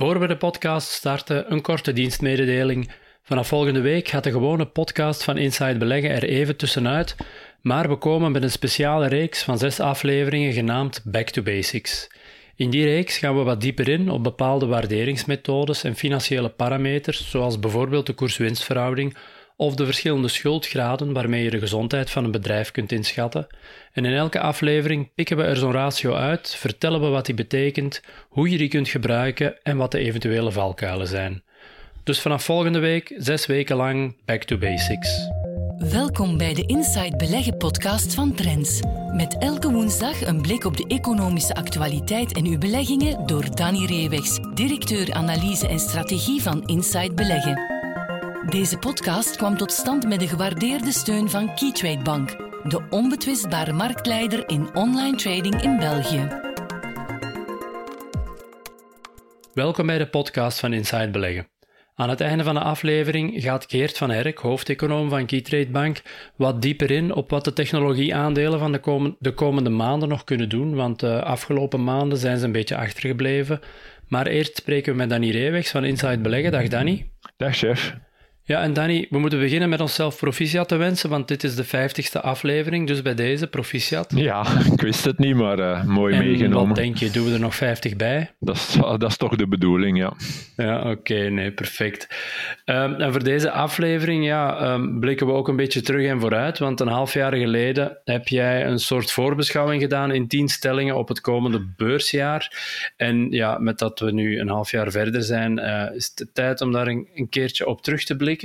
Voor we de podcast starten, een korte dienstmededeling. Vanaf volgende week gaat de gewone podcast van Inside Beleggen er even tussenuit, maar we komen met een speciale reeks van zes afleveringen genaamd Back to Basics. In die reeks gaan we wat dieper in op bepaalde waarderingsmethodes en financiële parameters, zoals bijvoorbeeld de koers-winstverhouding of de verschillende schuldgraden waarmee je de gezondheid van een bedrijf kunt inschatten. En in elke aflevering pikken we er zo'n ratio uit, vertellen we wat die betekent, hoe je die kunt gebruiken en wat de eventuele valkuilen zijn. Dus vanaf volgende week, zes weken lang, back to basics. Welkom bij de Inside Beleggen podcast van Trends. Met elke woensdag een blik op de economische actualiteit en uw beleggingen door Danny Reewegs, directeur analyse en strategie van Inside Beleggen. Deze podcast kwam tot stand met de gewaardeerde steun van Keytrade Bank, de onbetwistbare marktleider in online trading in België. Welkom bij de podcast van Inside Beleggen. Aan het einde van de aflevering gaat Geert van Herk, hoofdeconoom van Keytrade Bank, wat dieper in op wat de technologieaandelen van de, de komende maanden nog kunnen doen, want de afgelopen maanden zijn ze een beetje achtergebleven. Maar eerst spreken we met Danny Reewegs van Inside Beleggen. Dag Danny. Dag chef. Ja, en Danny, we moeten beginnen met onszelf proficiat te wensen, want dit is de vijftigste aflevering, dus bij deze proficiat. Ja, ik wist het niet, maar uh, mooi en meegenomen. wat denk je, doen we er nog 50 bij? Dat is, dat is toch de bedoeling, ja. Ja, oké, nee, perfect. Um, en voor deze aflevering ja, um, blikken we ook een beetje terug en vooruit, want een half jaar geleden heb jij een soort voorbeschouwing gedaan in tien stellingen op het komende beursjaar. En ja, met dat we nu een half jaar verder zijn, uh, is het tijd om daar een, een keertje op terug te blikken.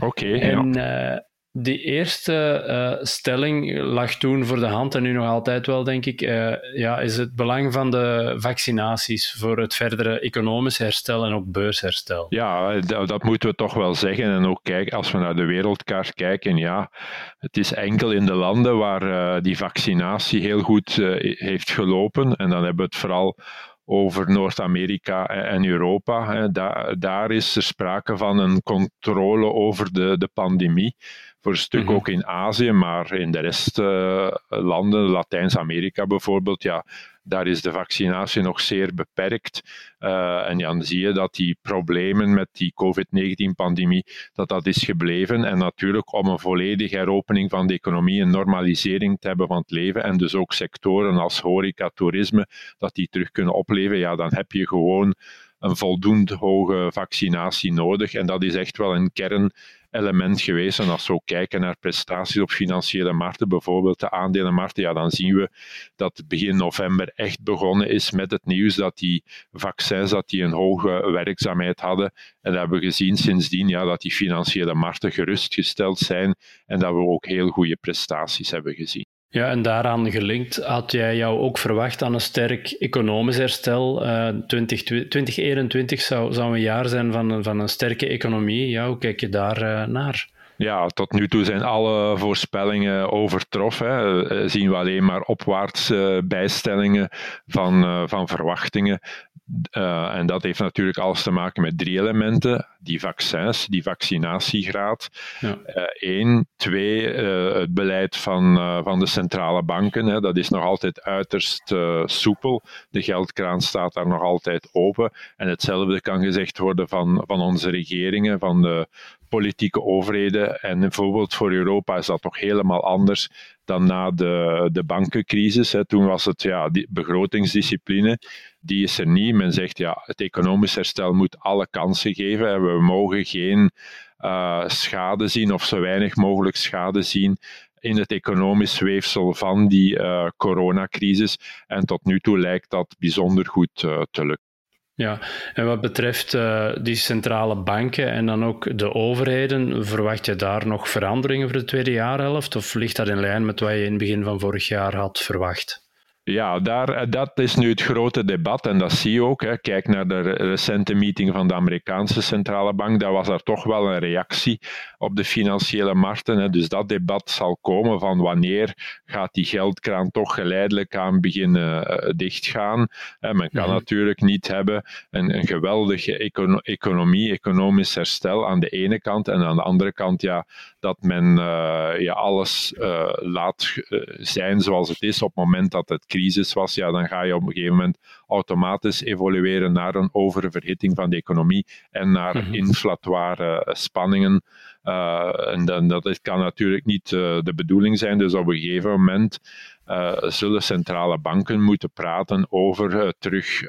Oké. en ja. uh, die eerste uh, stelling lag toen voor de hand en nu nog altijd wel, denk ik, uh, ja, is het belang van de vaccinaties voor het verdere economisch herstel en ook beursherstel. Ja, dat, dat, moeten we toch wel zeggen. En ook kijk, als we naar de wereldkaart kijken, ja, het is enkel in de landen waar die vaccinatie heel goed heeft gelopen. En dan hebben we het vooral over Noord-Amerika en Europa. Daar, daar is er sprake van een controle over de, de pandemie. Voor een stuk mhm. ook in Azië, maar in de rest uh, landen, Latijns-Amerika bijvoorbeeld, ja, daar is de vaccinatie nog zeer beperkt. Uh, en dan zie je dat die problemen met die COVID-19-pandemie, dat dat is gebleven. En natuurlijk om een volledige heropening van de economie, een normalisering te hebben van het leven en dus ook sectoren als horeca, toerisme, dat die terug kunnen opleven, ja, dan heb je gewoon een voldoende hoge vaccinatie nodig. En dat is echt wel een kern element geweest. En als we ook kijken naar prestaties op financiële markten, bijvoorbeeld de aandelenmarkten, ja, dan zien we dat begin november echt begonnen is met het nieuws dat die vaccins dat die een hoge werkzaamheid hadden. En dat hebben we gezien sindsdien ja, dat die financiële markten gerustgesteld zijn en dat we ook heel goede prestaties hebben gezien. Ja, en daaraan gelinkt had jij jou ook verwacht aan een sterk economisch herstel. Uh, 20, 2021 zou, zou een jaar zijn van, van een sterke economie. Ja, hoe kijk je daar uh, naar? Ja, tot nu toe zijn alle voorspellingen overtroffen. Uh, zien we alleen maar opwaartse bijstellingen van, van verwachtingen. Uh, en dat heeft natuurlijk alles te maken met drie elementen. Die vaccins, die vaccinatiegraad. Ja. Eén. Uh, twee, uh, het beleid van, van de centrale banken. Hè. Dat is nog altijd uiterst soepel. De geldkraan staat daar nog altijd open. En hetzelfde kan gezegd worden van, van onze regeringen, van de politieke overheden. En bijvoorbeeld voor Europa is dat toch helemaal anders dan na de, de bankencrisis. Hè. Toen was het ja, die begrotingsdiscipline, die is er niet. Men zegt ja, het economisch herstel moet alle kansen geven. We mogen geen uh, schade zien of zo weinig mogelijk schade zien in het economisch weefsel van die uh, coronacrisis. En tot nu toe lijkt dat bijzonder goed uh, te lukken. Ja, en wat betreft uh, die centrale banken en dan ook de overheden, verwacht je daar nog veranderingen voor de tweede jaarhelft? Of ligt dat in lijn met wat je in het begin van vorig jaar had verwacht? Ja, daar, eh, dat is nu het grote debat en dat zie je ook. Hè. Kijk naar de recente meeting van de Amerikaanse centrale bank. Daar was er toch wel een reactie op de financiële markten. Hè. Dus dat debat zal komen van wanneer gaat die geldkraan toch geleidelijk aan beginnen uh, dichtgaan. Men kan natuurlijk niet hebben een, een geweldige econo economie, economisch herstel aan de ene kant en aan de andere kant ja, dat men uh, ja, alles laat zijn zoals het is op het moment dat het crisis crisis was, ja, dan ga je op een gegeven moment automatisch evolueren naar een oververhitting van de economie en naar mm inflatoire spanningen. Uh, en dan, dat kan natuurlijk niet uh, de bedoeling zijn. Dus op een gegeven moment uh, zullen centrale banken moeten praten over terug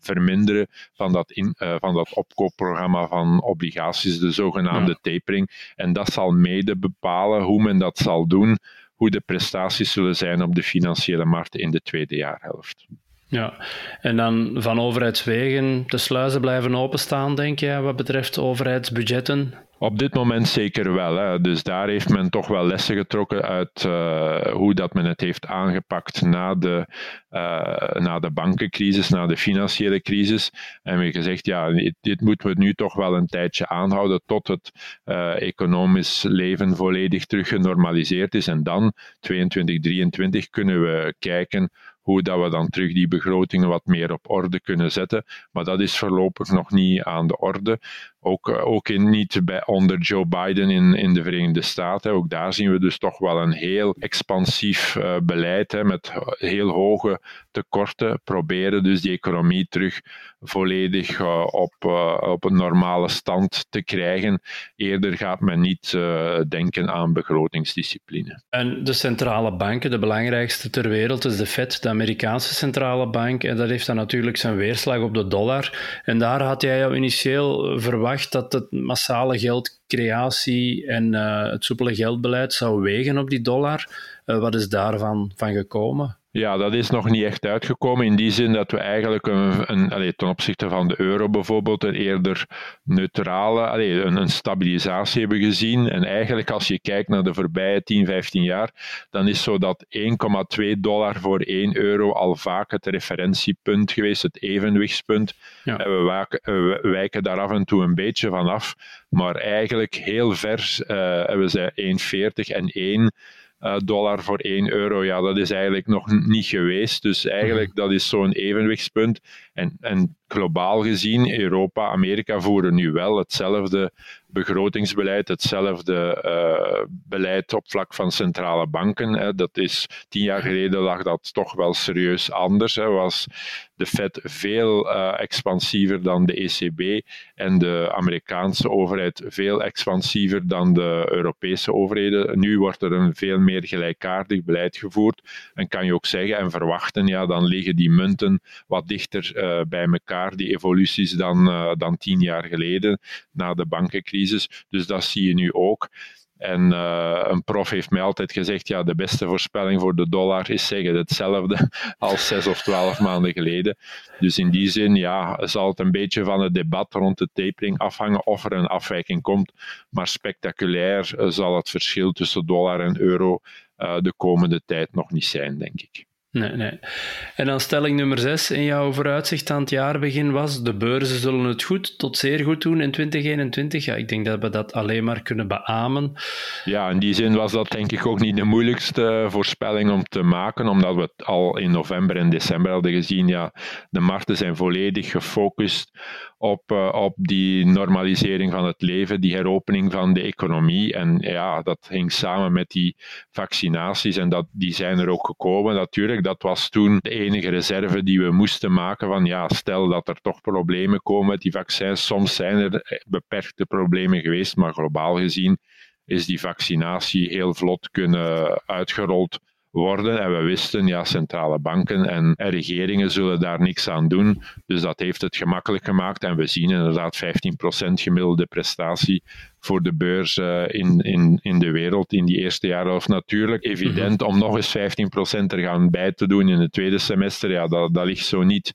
verminderen van dat, in, van dat opkoopprogramma van obligaties, de zogenaamde tapering. En dat zal mede bepalen hoe men dat zal doen, hoe de prestaties zullen zijn op de financiële markten in de tweede jaarhelft. Ja, en dan van overheidswegen, de sluizen blijven openstaan, denk je, wat betreft overheidsbudgetten? Op dit moment zeker wel. Hè. Dus daar heeft men toch wel lessen getrokken uit uh, hoe dat men het heeft aangepakt na de, uh, na de bankencrisis, na de financiële crisis. En we gezegd, ja, dit, moeten we nu toch wel een tijdje aanhouden tot het uh, economisch leven volledig terug genormaliseerd is. En dan, 22, 23, kunnen we kijken hoe dat we dan terug die begrotingen wat meer op orde kunnen zetten. Maar dat is voorlopig nog niet aan de orde. Ook, eh, ook in, niet bij, onder Joe Biden in, in de Verenigde Staten. Ook daar zien we dus toch wel een heel expansief uh, beleid hè, met heel hoge tekorten. Proberen dus die economie terug volledig uh, op, op een normale stand te krijgen. Eerder gaat men niet denken aan begrotingsdiscipline. En de centrale banken, de belangrijkste ter wereld, is de Fed, de Amerikaanse centrale bank. En dat heeft dan natuurlijk zijn weerslag op de dollar. En daar had jij jou initieel verwacht dat het massale geldcreatie en uh, het soepele geldbeleid zou wegen op die dollar. Uh, wat is daarvan van gekomen? Ja, dat is nog niet echt uitgekomen. In die zin dat we eigenlijk een, een ten opzichte van de euro bijvoorbeeld een eerder neutrale, allez, een, een, stabilisatie hebben gezien. En eigenlijk als je kijkt naar de voorbije 10, 15 jaar, dan is zo dat 1,2 dollar voor 1 euro al vaak het referentiepunt geweest, het evenwichtspunt. Ja. En we, wijken, we wijken daar af en toe een beetje van af, maar eigenlijk heel ver uh, hebben ze 1,40 en 1 uh, dollar voor 1 euro, ja, dat is eigenlijk nog niet geweest. Dus eigenlijk, mhm. dat is zo'n evenwichtspunt. En, en globaal gezien, Europa, Amerika voeren nu wel hetzelfde begrotingsbeleid, hetzelfde uh, beleid op vlak van centrale banken. Hè. Dat is, tien jaar geleden lag dat toch wel serieus anders. Hè. Was de Fed veel uh, expansiever dan de ECB en de Amerikaanse overheid veel expansiever dan de Europese overheden. Nu wordt er een veel meer gelijkaardig beleid gevoerd en kan je ook zeggen en verwachten, ja, dan liggen die munten wat dichter uh, bij elkaar, die evoluties, dan, uh, dan tien jaar geleden na de bankencrisis. Dus dat zie je nu ook. En uh, een prof heeft mij altijd gezegd, ja, de beste voorspelling voor de dollar is zeggen hetzelfde als zes of twaalf maanden geleden. Dus in die zin, ja, zal het een beetje van het debat rond de tapering afhangen of er een afwijking komt. Maar spectaculair zal het verschil tussen dollar en euro de komende tijd nog niet zijn, denk ik. Nee, nee. En dan stelling nummer 6 in jouw vooruitzicht aan het jaarbegin was: de beurzen zullen het goed tot zeer goed doen in 2021. Ja, ik denk dat we dat alleen maar kunnen beamen. Ja, in die zin was dat denk ik ook niet de moeilijkste voorspelling om te maken, omdat we het al in november en december hadden gezien. Ja, de markten zijn volledig gefocust op, uh, op die normalisering van het leven, die heropening van de economie. En ja, dat hing samen met die vaccinaties en dat, die zijn er ook gekomen. Natuurlijk, dat was toen de enige reserve die we moesten maken van ja, stel dat er toch problemen komen met die vaccins. Soms zijn er beperkte problemen geweest, maar globaal gezien is die vaccinatie heel vlot kunnen uitgerold worden. En we wisten, ja, centrale banken en regeringen zullen daar niks aan doen. Dus dat heeft het gemakkelijk gemaakt. En we zien inderdaad 15% gemiddelde prestatie voor de beurs uh, in, in, in de wereld in die eerste jaren. Of natuurlijk evident mhm. om nog eens 15% er gaan bij te doen in het tweede semester. Ja, dat, dat ligt zo niet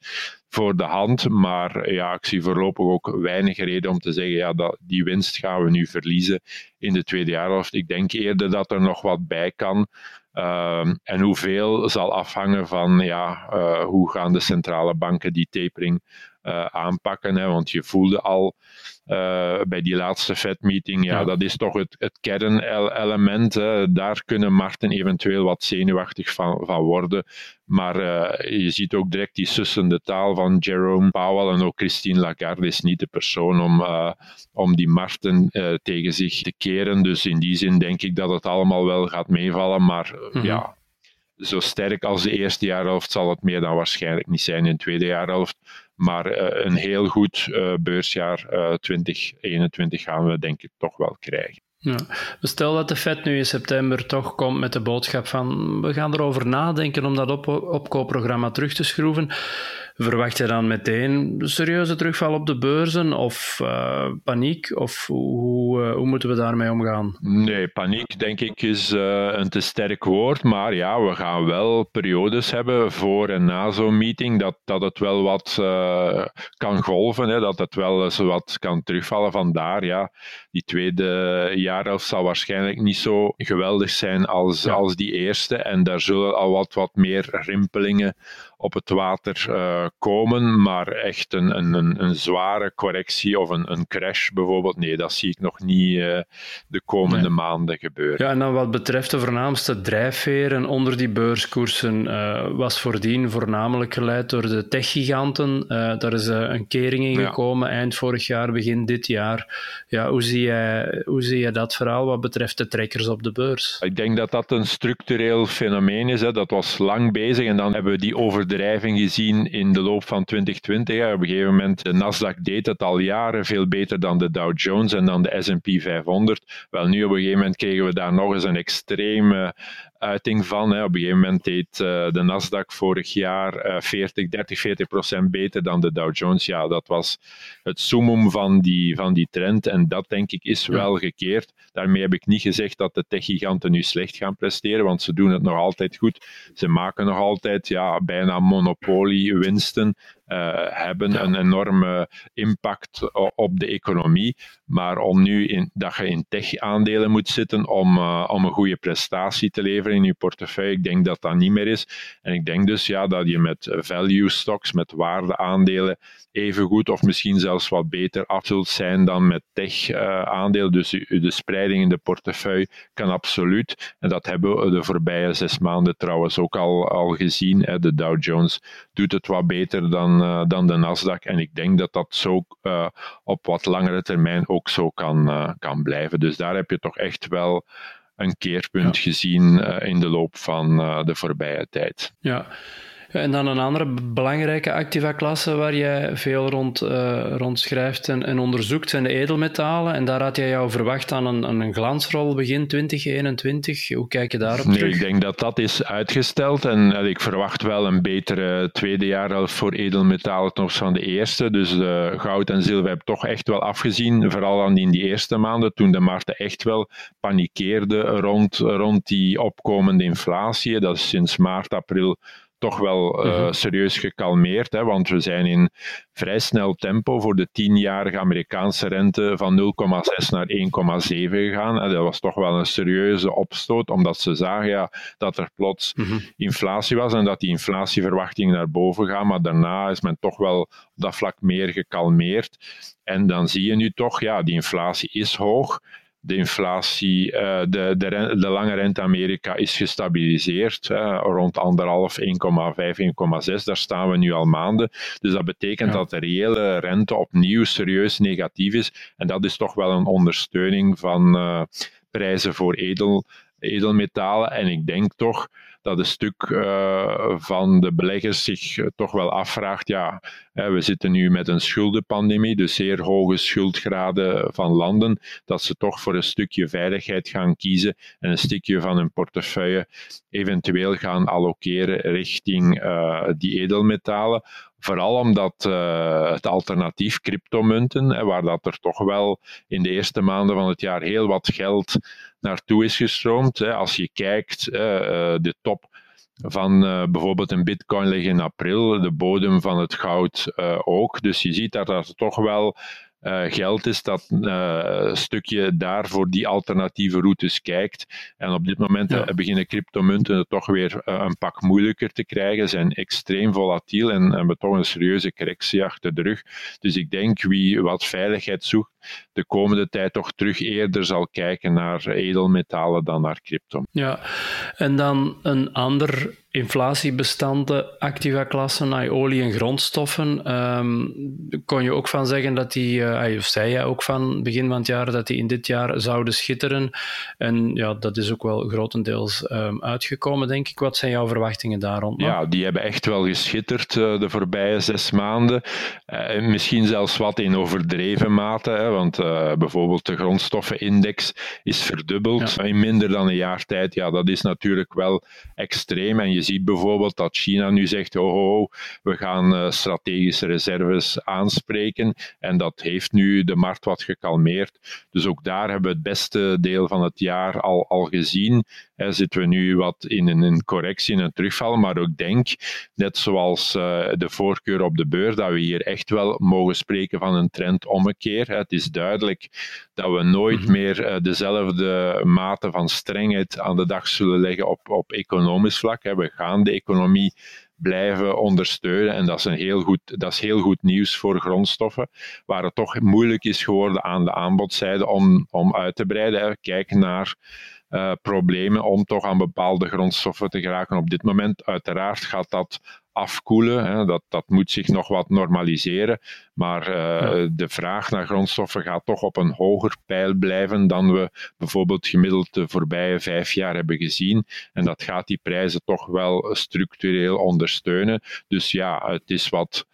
voor de hand. Maar ja, ik zie voorlopig ook weinig reden om te zeggen, ja, dat, die winst gaan we nu verliezen in de tweede jaarhelft. Ik denk eerder dat er nog wat bij kan. Uh, en hoeveel zal afhangen van ja, uh, hoe gaan de centrale banken die tapering aanpakken. Hè? Want je voelde al uh, bij die laatste Fed-meeting, ja, ja, dat is toch het, het kernelement. Hè? Daar kunnen markten eventueel wat zenuwachtig van, van worden. Maar uh, je ziet ook direct die sussende taal van Jerome Powell en ook Christine Lagarde is niet de persoon om, om die markten tegen zich te keren. Dus in die zin denk ik dat het allemaal wel gaat meevallen. Maar mm -hmm. ja, zo sterk als de eerste jaarhelft zal het meer dan waarschijnlijk niet zijn in de tweede jaarhelft. Maar een heel goed beursjaar 2021 gaan we denk ik toch wel krijgen. Ja. Stel dat de Fed nu in september toch komt met de boodschap van we gaan erover nadenken om dat op opkoopprogramma terug te schroeven. Verwacht je dan meteen serieuze terugval op de beurzen of uh, paniek? Of hoe, uh, hoe moeten we daarmee omgaan? Nee, paniek denk ik is uh, een te sterk woord. Maar ja, we gaan wel periodes hebben voor en na zo'n meeting dat, dat het wel wat kan golven. Hè, dat het wel eens wat kan terugvallen. Vandaar, ja, die tweede jaarhelft zal waarschijnlijk niet zo geweldig zijn als, als die eerste. En daar zullen al wat, wat meer rimpelingen op het water uh, komen, maar echt een, een, een, zware correctie of een, een crash bijvoorbeeld, nee, dat zie ik nog niet uh, de komende maanden gebeuren. Ja, en dan wat betreft de voornaamste drijfveren onder die beurskoersen, uh, was voordien voornamelijk geleid door de techgiganten. daar is een kering in gekomen eind vorig jaar, begin dit jaar. Ja, hoe, zie jij, hoe zie je dat verhaal wat betreft de trekkers op de beurs? Ik denk dat dat een structureel fenomeen is. Hè. Dat was lang bezig en dan hebben we die over overdrijving gezien in de loop van 2020. Op een gegeven moment, de Nasdaq deed het al jaren veel beter dan de Dow Jones en dan de S&P 500. Wel, nu op een gegeven moment kregen we daar nog eens een extreme uiting van. Hè. Op een gegeven moment deed uh, de Nasdaq vorig jaar uh, 40, 30, 40 procent beter dan de Dow Jones. Ja, dat was het summum van die, van die trend. En dat denk ik is wel gekeerd. Daarmee heb ik niet gezegd dat de techgiganten nu slecht gaan presteren, want ze doen het nog altijd goed. Ze maken nog altijd ja, bijna monopoliewinsten. Uh, hebben een enorme impact op de economie. Maar om nu in, dat je in tech-aandelen moet zitten om, uh, om een goede prestatie te leveren in je portefeuille, ik denk dat dat niet meer is. En ik denk dus ja, dat je met value stocks, met waardeaandelen, even goed of misschien zelfs wat beter af zult zijn dan met tech-aandelen. dus de spreiding in de portefeuille kan absoluut. En dat hebben we de voorbije zes maanden trouwens ook al, al gezien. Hè. De Dow Jones doet het wat beter dan, uh, dan de Nasdaq. En ik denk dat dat zo uh, op wat langere termijn ook zo kan, uh, kan blijven. Dus daar heb je toch echt wel een keerpunt ja. gezien in de loop van de voorbije tijd. Ja. En dan een andere belangrijke activa-klasse waar jij veel rond, uh, rond schrijft en, en, onderzoekt zijn de edelmetalen. En daar had jij jou verwacht aan een, een glansrol begin 2021. Hoe kijk je daarop nee, terug? Ik denk dat dat is uitgesteld en uh, ik verwacht wel een betere tweede jaar voor edelmetalen ten opzichte van de eerste. Dus uh, goud en zilver heb toch echt wel afgezien, vooral aan in die eerste maanden toen de markten echt wel panikeerden rond, rond die opkomende inflatie. Dat is sinds maart, april toch wel uh, mm-hmm. serieus gekalmeerd. Hè, want we zijn in vrij snel tempo voor de tienjarige Amerikaanse rente van 0,6 naar 1,7 gegaan. En dat was toch wel een serieuze opstoot, omdat ze zagen ja, dat er plots mm-hmm. inflatie was en dat die inflatieverwachtingen naar boven gaan. Maar daarna is men toch wel op dat vlak meer gekalmeerd. En dan zie je nu toch, ja, die inflatie is hoog de inflatie, uh, de, de, de, lange rente Amerika is gestabiliseerd, rond anderhalf, 1,5, 1,6. Daar staan we nu al maanden. Dus dat betekent ja. dat de reële rente opnieuw serieus negatief is. En dat is toch wel een ondersteuning van uh, prijzen voor edel, edelmetalen. En ik denk toch dat een stuk uh, van de beleggers zich uh, toch wel afvraagt, ja, we zitten nu met een schuldenpandemie, dus zeer hoge schuldgraden van landen, dat ze toch voor een stukje veiligheid gaan kiezen en een stukje van hun portefeuille eventueel gaan allokeren richting uh, die edelmetalen. Vooral omdat uh, het alternatief cryptomunten, hè, waar dat er toch wel in de eerste maanden van het jaar heel wat geld naartoe is gestroomd. Hè. Als je kijkt, uh, de top van bijvoorbeeld een bitcoin ligt in april, de bodem van het goud ook. Dus je ziet dat er toch wel uh, geld is dat uh, een stukje daar voor die alternatieve routes kijkt. En op dit moment ja. beginnen cryptomunten het toch weer een pak moeilijker te krijgen, zijn extreem volatiel en hebben toch een serieuze correctie achter de rug. Dus ik denk wie wat veiligheid zoekt, de komende tijd toch terug eerder zal kijken naar edelmetalen dan naar crypto. Ja, en dan een ander inflatiebestanden, activa-klassen, olie en grondstoffen. Um, kon je ook van zeggen dat die, uh, of zei je ook van begin van het jaar, dat die in dit jaar zouden schitteren. En ja, dat is ook wel grotendeels um, uitgekomen, denk ik. Wat zijn jouw verwachtingen daar rond? Ja, die hebben echt wel geschitterd uh, de voorbije zes maanden. Uh, misschien zelfs wat in overdreven mate, hè, want bijvoorbeeld de grondstoffenindex is verdubbeld ja. in minder dan een jaar tijd. Ja, dat is natuurlijk wel extreem. En je ziet bijvoorbeeld dat China nu zegt: oh, oh, oh we gaan uh, strategische reserves aanspreken. En dat heeft nu de markt wat gekalmeerd. Dus ook daar hebben we het beste deel van het jaar al, al gezien. Zitten we nu wat in een, correctie, in een terugval. Maar ook denk, net zoals uh, de voorkeur op de beurs, dat we hier echt wel mogen spreken van een trendommekeer. Het is duidelijk dat we nooit mhm. meer uh, dezelfde mate van strengheid aan de dag zullen leggen op, op economisch vlak. We gaan de economie blijven ondersteunen. En dat is, een heel goed, dat is heel goed nieuws voor grondstoffen, waar het toch moeilijk is geworden aan de aanbodzijde om, om uit te breiden. Kijk naar uh, problemen om toch aan bepaalde grondstoffen te geraken. Op dit moment, uiteraard, gaat dat afkoelen. Hè. Dat, dat moet zich nog wat normaliseren. Maar uh, de vraag naar grondstoffen gaat toch op een hoger pijl blijven dan we bijvoorbeeld gemiddeld de voorbije vijf jaar hebben gezien. En dat gaat die prijzen toch wel structureel ondersteunen. Dus ja, het is wat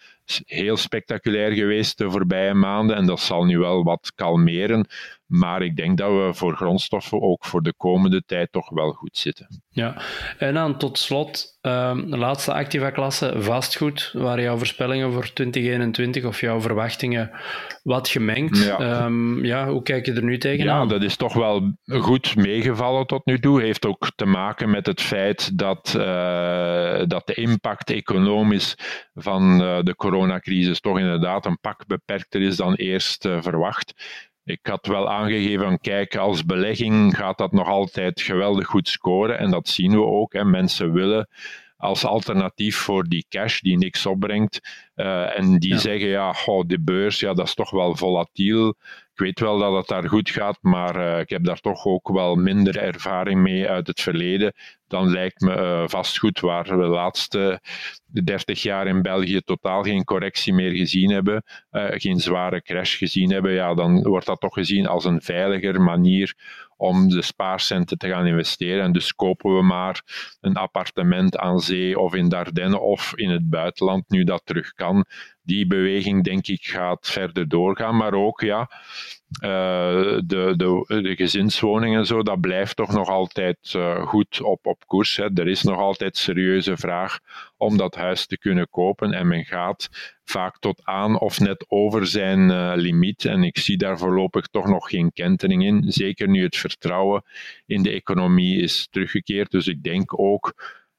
heel spectaculair geweest de voorbije maanden en dat zal nu wel wat kalmeren. Maar ik denk dat we voor grondstoffen ook voor de komende tijd toch wel goed zitten. Ja, en dan tot slot, um, de laatste activa klasse, vastgoed. Waren jouw voorspellingen voor 2021 of jouw verwachtingen wat gemengd? Ja, ehm, ja hoe kijk je er nu tegenaan? Ja, dat is toch wel goed meegevallen tot nu toe. Heeft ook te maken met het feit dat, uh, dat de impact economisch van uh, de coronacrisis toch inderdaad een pak beperkter is dan eerst uh, verwacht. Ik had wel aangegeven kijk, als belegging gaat dat nog altijd geweldig goed scoren en dat zien we ook. Hè. Mensen willen als alternatief voor die cash die niks opbrengt. Uh, en die zeggen, ja, de beurs, ja, dat is toch wel volatiel. Ik weet wel dat het daar goed gaat, maar uh, ik heb daar toch ook wel minder ervaring mee uit het verleden. Dan lijkt me uh, vastgoed, waar we de laatste 30 jaar in België totaal geen correctie meer gezien hebben, geen zware crash gezien hebben, ja, dan wordt dat toch gezien als een veiliger manier om de spaarcenten te gaan investeren. En dus kopen we maar een appartement aan zee of in Dardenne of in het buitenland, nu dat terug kan. Die beweging, denk ik, gaat verder doorgaan. Maar ook, ja, uh, de, de, de gezinswoningen en zo, dat blijft toch nog altijd uh, goed op, op koers. Hè. Er is nog altijd serieuze vraag om dat huis te kunnen kopen en men gaat vaak tot aan of net over zijn uh, limiet. En ik zie daar voorlopig toch nog geen kentering in. Zeker nu het vertrouwen in de economie is teruggekeerd. Dus ik denk ook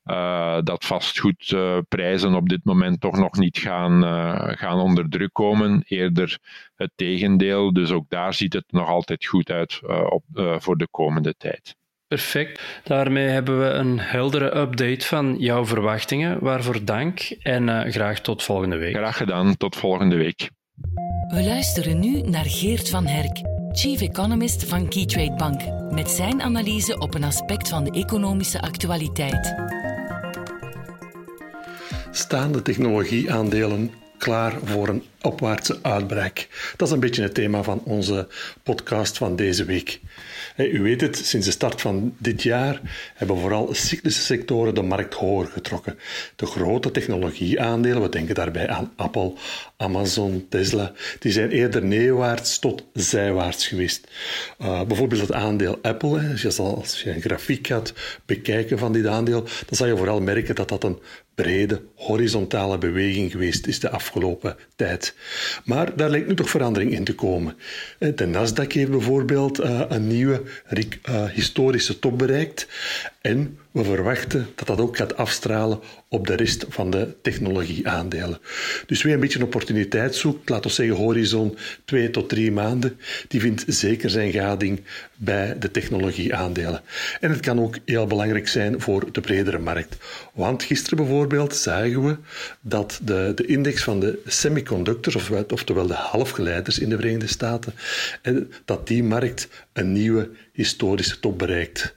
uh, dat vastgoedprijzen op dit moment toch nog niet gaan, uh, gaan onder druk komen. Eerder het tegendeel. Dus ook daar ziet het nog altijd goed uit uh, op, voor de komende tijd. Perfect. Daarmee hebben we een heldere update van jouw verwachtingen. Waarvoor dank en graag tot volgende week. Graag gedaan. Tot volgende week. We luisteren nu naar Geert van Herk, Chief Economist van Keytrade Bank, met zijn analyse op een aspect van de economische actualiteit staan de technologieaandelen klaar voor een opwaartse uitbraak. Dat is een beetje het thema van onze podcast van deze week. U weet het, sinds de start van dit jaar hebben vooral cyclische sectoren de markt hoger getrokken. De grote technologieaandelen, we denken daarbij aan Apple, Amazon, Tesla, die zijn eerder neerwaarts tot zijwaarts geweest. Uh, bijvoorbeeld het aandeel Apple, als je, als je een grafiek gaat bekijken van dit aandeel, dan zal je vooral merken dat dat een brede horizontale beweging geweest is de afgelopen tijd. Maar daar lijkt nu toch verandering in te komen. Eh, de Nasdaq heeft bijvoorbeeld uh, een nieuwe uh, historische top bereikt en we verwachten dat dat ook gaat afstralen op de rest van de technologieaandelen. Dus wie een beetje een opportuniteit zoekt, laten we zeggen horizon 2 tot 3 maanden, die vindt zeker zijn gading bij de technologieaandelen. En het kan ook heel belangrijk zijn voor de bredere markt. Want gisteren bijvoorbeeld zagen we dat de, de index van de semiconductors, oftewel de halfgeleiders in de Verenigde Staten, dat die markt een nieuwe historische top bereikt.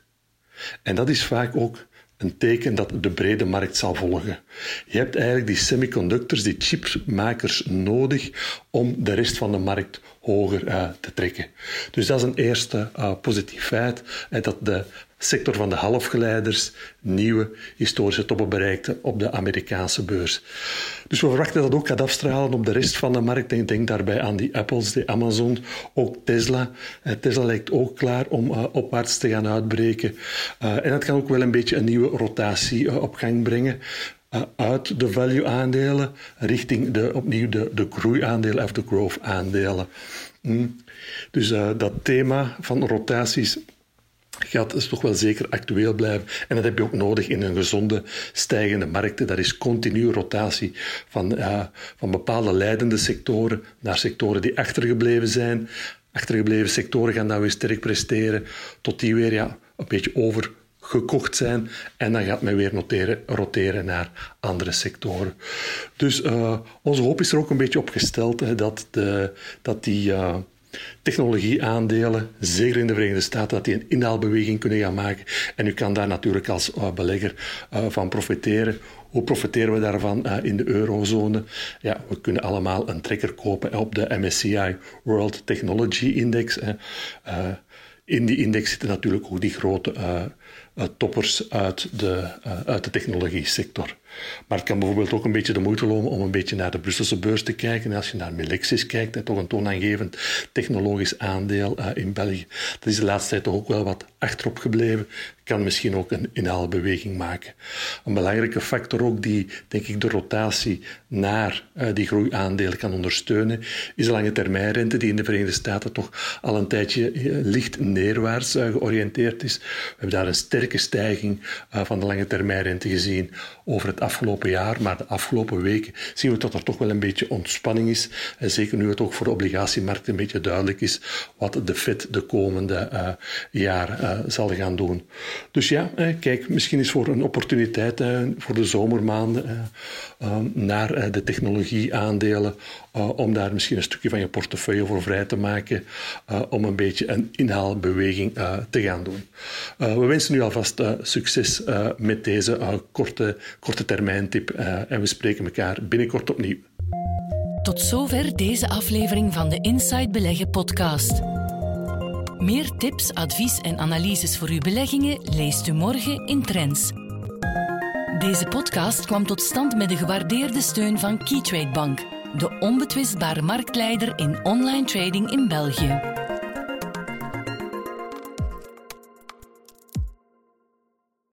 En dat is vaak ook een teken dat de brede markt zal volgen. Je hebt eigenlijk die semiconductors, die chipmakers nodig om de rest van de markt hoger uh, te trekken. Dus dat is een eerste uh, positief feit, uh, dat de sector van de halfgeleiders nieuwe historische toppen bereikte op de Amerikaanse beurs. Dus we verwachten dat ook gaat afstralen op de rest van de markt. Ik denk daarbij aan die Apples, die Amazon, ook Tesla. Tesla lijkt ook klaar om opwaarts te gaan uitbreken. en dat kan ook wel een beetje een nieuwe rotatie op gang brengen. Uh, uit de value-aandelen richting de, opnieuw de, de groeiaandelen of de growth-aandelen. Mm. Dus uh, dat thema van rotaties gaat dus toch wel zeker actueel blijven. En dat heb je ook nodig in een gezonde, stijgende markt. Daar is continu rotatie van, uh, van bepaalde leidende sectoren naar sectoren die achtergebleven zijn. Achtergebleven sectoren gaan dan weer sterk presteren, tot die weer ja, een beetje over gekocht zijn. En dan gaat men weer noteren, roteren naar andere sectoren. Dus uh, onze hoop is er ook een beetje op gesteld hè, dat, de, dat die uh, technologieaandelen, zeker in de Verenigde Staten, dat die een inhaalbeweging kunnen gaan maken. En u kan daar natuurlijk als uh, belegger van profiteren. Hoe profiteren we daarvan in de eurozone? Ja, we kunnen allemaal een trekker kopen op de MSCI World Technology Index. in die index zitten natuurlijk ook die grote toppers uit de, uh, uit de technologie sector. Maar het kan bijvoorbeeld ook een beetje de moeite lonen om een beetje naar de Brusselse beurs te kijken. En als je naar Melexis kijkt, hè, toch een toonaangevend technologisch aandeel uh, in België. Dat is de laatste tijd toch ook wel wat achterop gebleven. Kan misschien ook een inhaalbeweging maken. Een belangrijke factor ook die, denk ik, de rotatie naar uh, die groeiaandelen kan ondersteunen, is de lange termijnrente die in de Verenigde Staten toch al een tijdje licht neerwaarts uh, georiënteerd is. We hebben daar een sterke stijging van de lange termijnrente gezien over het afgelopen jaar, maar de afgelopen weken zien we dat er toch wel een beetje ontspanning is. En zeker nu het ook voor de obligatiemarkt een beetje duidelijk is wat de Fed de komende uh, zal gaan doen. Dus ja, eh, kijk, misschien is voor een opportuniteit voor de zomermaanden naar de technologieaandelen om daar misschien een stukje van je portefeuille voor vrij te maken, om een beetje een inhaalbeweging te gaan doen. we wensen u alvast succes met deze korte, korte termijntip uh, en we spreken elkaar binnenkort opnieuw. Tot zover deze aflevering van de Inside Beleggen podcast. Meer tips, advies en analyses voor uw beleggingen leest u morgen in Trends. Deze podcast kwam tot stand met de gewaardeerde steun van Keytrade Bank, de onbetwistbare marktleider in online trading in België.